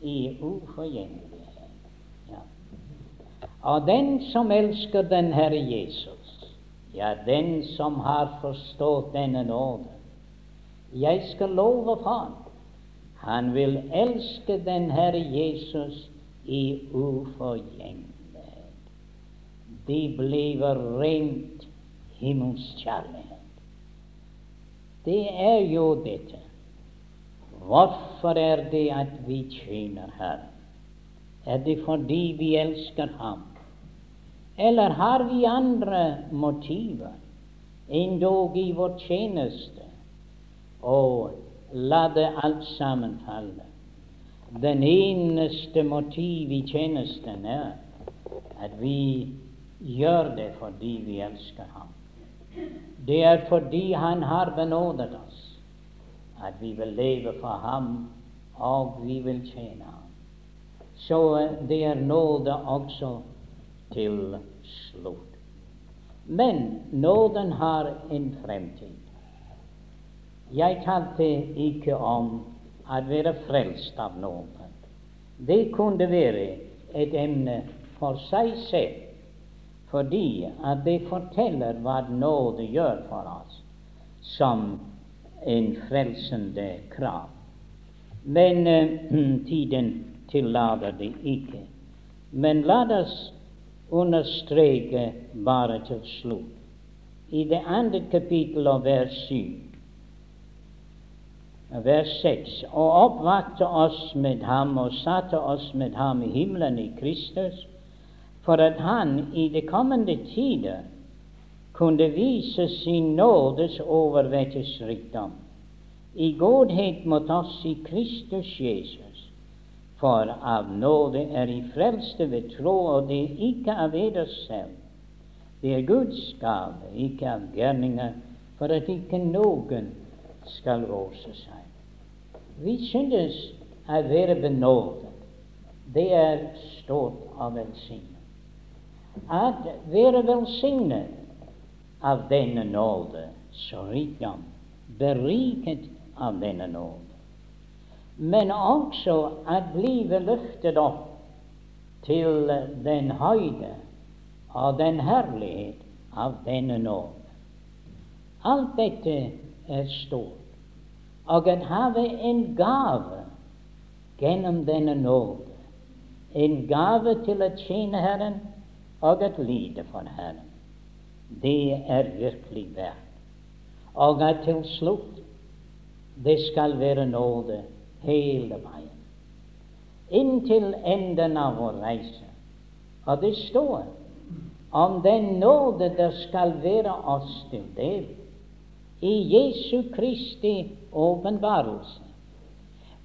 Speaker 1: i uforgjengelighet. Ja. Og den som elsker den Herre Jesus, ja, den som har forstått denne nåde. Jeg skal love for han vil elske den Herre Jesus i uforgjengelighet. De blir rent himmelskjærlighet. Det er jo dette. Hvorfor er det at vi tjener Herren? Er det fordi vi elsker Ham? Eller har vi andre motiver, endog i vår tjeneste? Og la det alt sammen falle. Den eneste motiv i tjenesten er at vi gjør det fordi vi elsker ham. Det er fordi han har benådet oss, at vi vil leve for ham, og vi vil tjene ham. Så det er nåde også til slutt. Men nåden har en fremtid. Jeg talte ikke om å være frelst av nåden. Det kunne være et emne for seg selv, fordi at det forteller hva nåde gjør for oss som en frelsende krav. Men uh, tiden tillater det ikke. Men la oss understreke bare til slutt. I det andre kapittel av vers 7 vers 6, og oppvakte oss med ham og satte oss med ham i himmelen i Kristus, for at han i de kommende tider kunne vise sin nådes overvettes rikdom, i godhet mot oss i Kristus Jesus. For av nåde er I frelste ved tro, og det er ikke av eder selv. Det er Guds gave, ikke av gjerninger, for at ikke noen skal rose seg. Vi synes å være benådet. Det er stort av velsignet. At være velsignet av denne nåde, så rikdom, beriket av denne nåde. Men også at blive løftet opp til den høyde og den herlighet av denne nåde. Alt dette er stort og at have en gave gjennom denne nåde. En gave til å tjene Herren og at lide for Herren. Det er virkelig verdt. Og at til slutt det skal være nåde hele veien. Inntil enden av vår reise. Og det står om den nåde der skal være oss til del i Jesu Kristi åpenbarelse.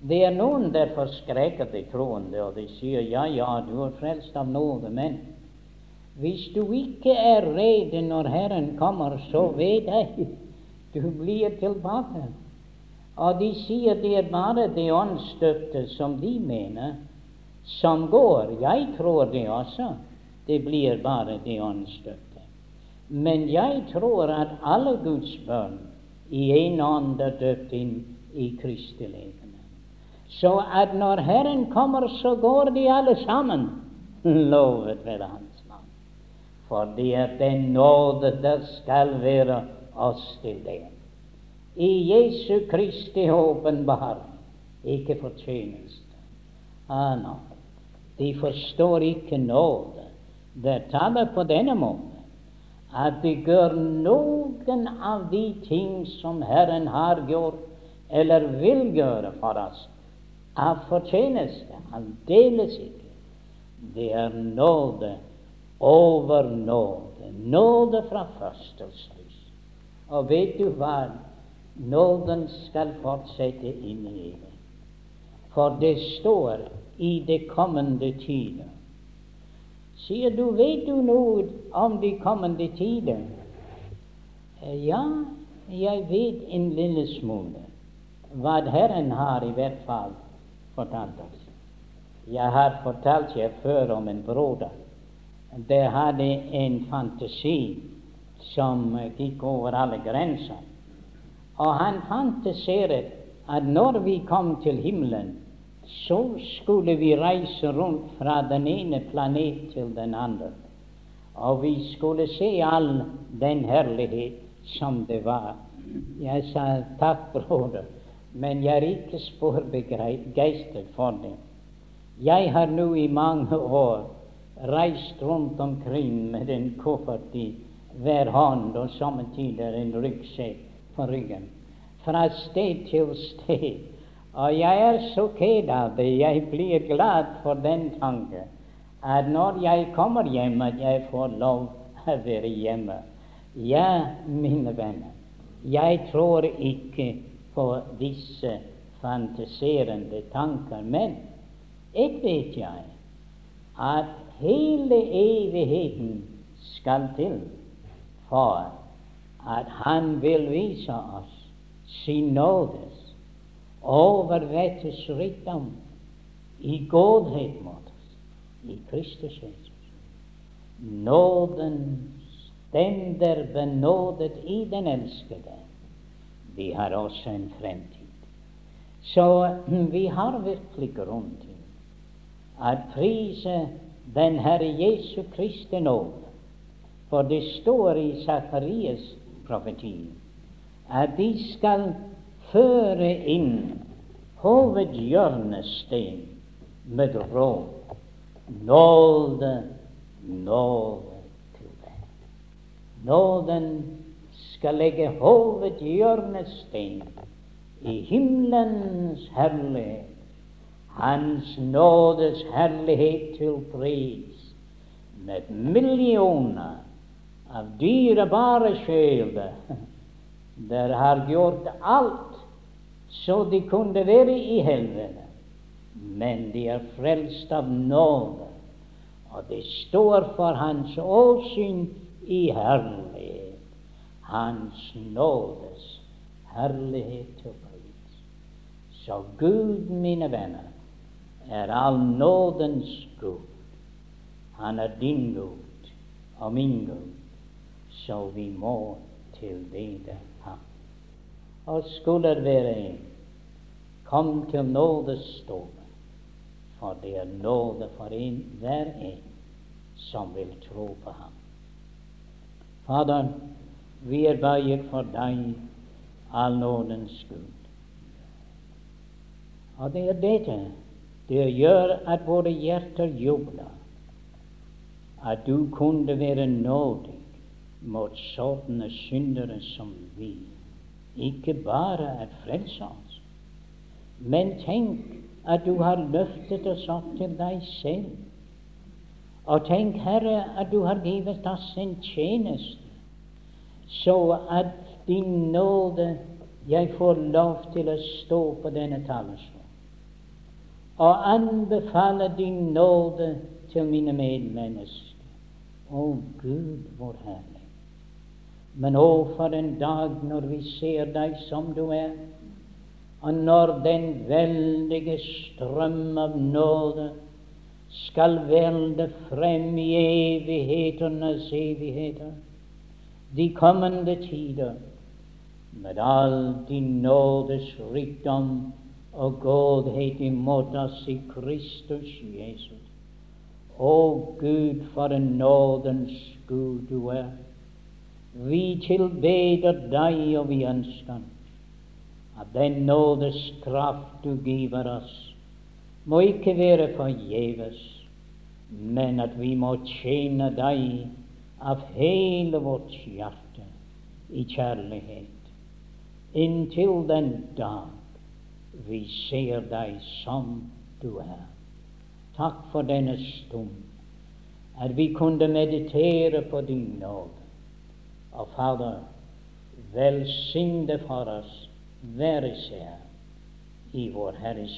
Speaker 1: Det er noen der forskrekker de troende, og de sier ja, ja, du er frelst av nåde, men hvis du ikke er rede når Herren kommer, så vet jeg du blir tilbake. Og de sier det er bare det åndsdøpte som de mener, som går. Jeg tror det også. Det blir bare det åndsdøpte. Men jeg tror at alle Guds barn i en ånd er døpt inn i Kristi. Så at når Herren kommer, så går de alle sammen. Lovet være Hans navn. For det er den nåde der skal være oss til det. I Jesu Kristi åpenbaring, ikke fortjeneste. Ah, no. De forstår ikke nåde. Det taler på denne måten at de gjør noen av de ting som Herren har gjort eller vil gjøre for oss, av fortjeneste. Aldeles ikke. Det er nåde over nåde. Nåde fra førstelslys. Og vet du hva? Nåden skal fortsette inn i evig. For det står i det kommende tider Sier du, vet du noe om de kommende tider? Eh, ja, jeg vet en lille smule. Hva Herren har i hvert fall fortalt oss. Jeg har fortalt deg før om en broder. Det hadde en fantasi som gikk over alle grenser. Og han fantaserte at når vi kom til himmelen, så skulle vi reise rundt fra den ene planet til den andre. Og vi skulle se all den herlighet som det var. Jeg sa takk, broder, men jeg er ikke spor begeistret for det. Jeg har nå i mange år reist rundt omkring med en koffert i hver hånd og sommetider en ryggsekk på ryggen, fra sted til sted og jeg er så ked av det. Jeg blir glad for den tanke at når jeg kommer hjem, at jeg får lov å være hjemme. Ja, mine venner, jeg tror ikke på disse fantaserende tanker. Men ett vet jeg, at hele evigheten skal til for at Han vil vise oss sin nådes overvettes rikdom i godhet mot oss i Kristus Jesus. Nåden stender benådet i den elskede. Vi har også en fremtid. Så vi har virkelig grunn til at prise den Herre Jesu Kristi nåde. For det står i Sakarias profeti at de skal føre inn hovedhjørnesten med råd. Nåde, nåde til deg. Nåden skal legge hovedhjørnesten i himmelens herlighet. Hans nådes herlighet til pris med millioner av dyrebare sjeler der har gjort alt så de kunne være i helvete, men de er frelst av nåde, og de står for Hans åsyn i herlighet, Hans nådes herlighet og pris. Så Gud, mine venner, er all nådens Gud. Han er din Gud og min Gud, så vi må tilbede Ham. Og skulle det være en, kom til nådestolen, for det er nåde for en, hver en som vil tro på Ham. Fader, vi er for deg, all nådens Gud. Og det er dette det gjør at våre hjerter jubler, at du kunne være nådig mot sånne syndere som vi. Ikke bare er frelst men tenk at du har løftet oss opp til deg selv. Og tenk, Herre, at du har givet oss en tjeneste, så at din nåde jeg får lov til å stå på denne talerstolen og anbefale din nåde til mine medmennesker. Å Gud, vår herlig. Men å, for en dag når vi ser deg som du er, og når den veldige strøm av nåde skal velde frem i evighetenes evigheter, de kommende tider, med all din nådes rikdom og godhet imot oss i Kristus Jesus. Å Gud, for en nådens Gud du er. Vi tilbeder deg, og vi ønsker at den nådes kraft du giver oss, må ikke være forgjeves, men at vi må tjene deg av hele vårt hjerte i kjærlighet, inntil den dag vi ser deg som du er. Takk for denne stund, at vi kunne meditere på din nåde. Og Fader, velsign det for oss hver især i vår Herres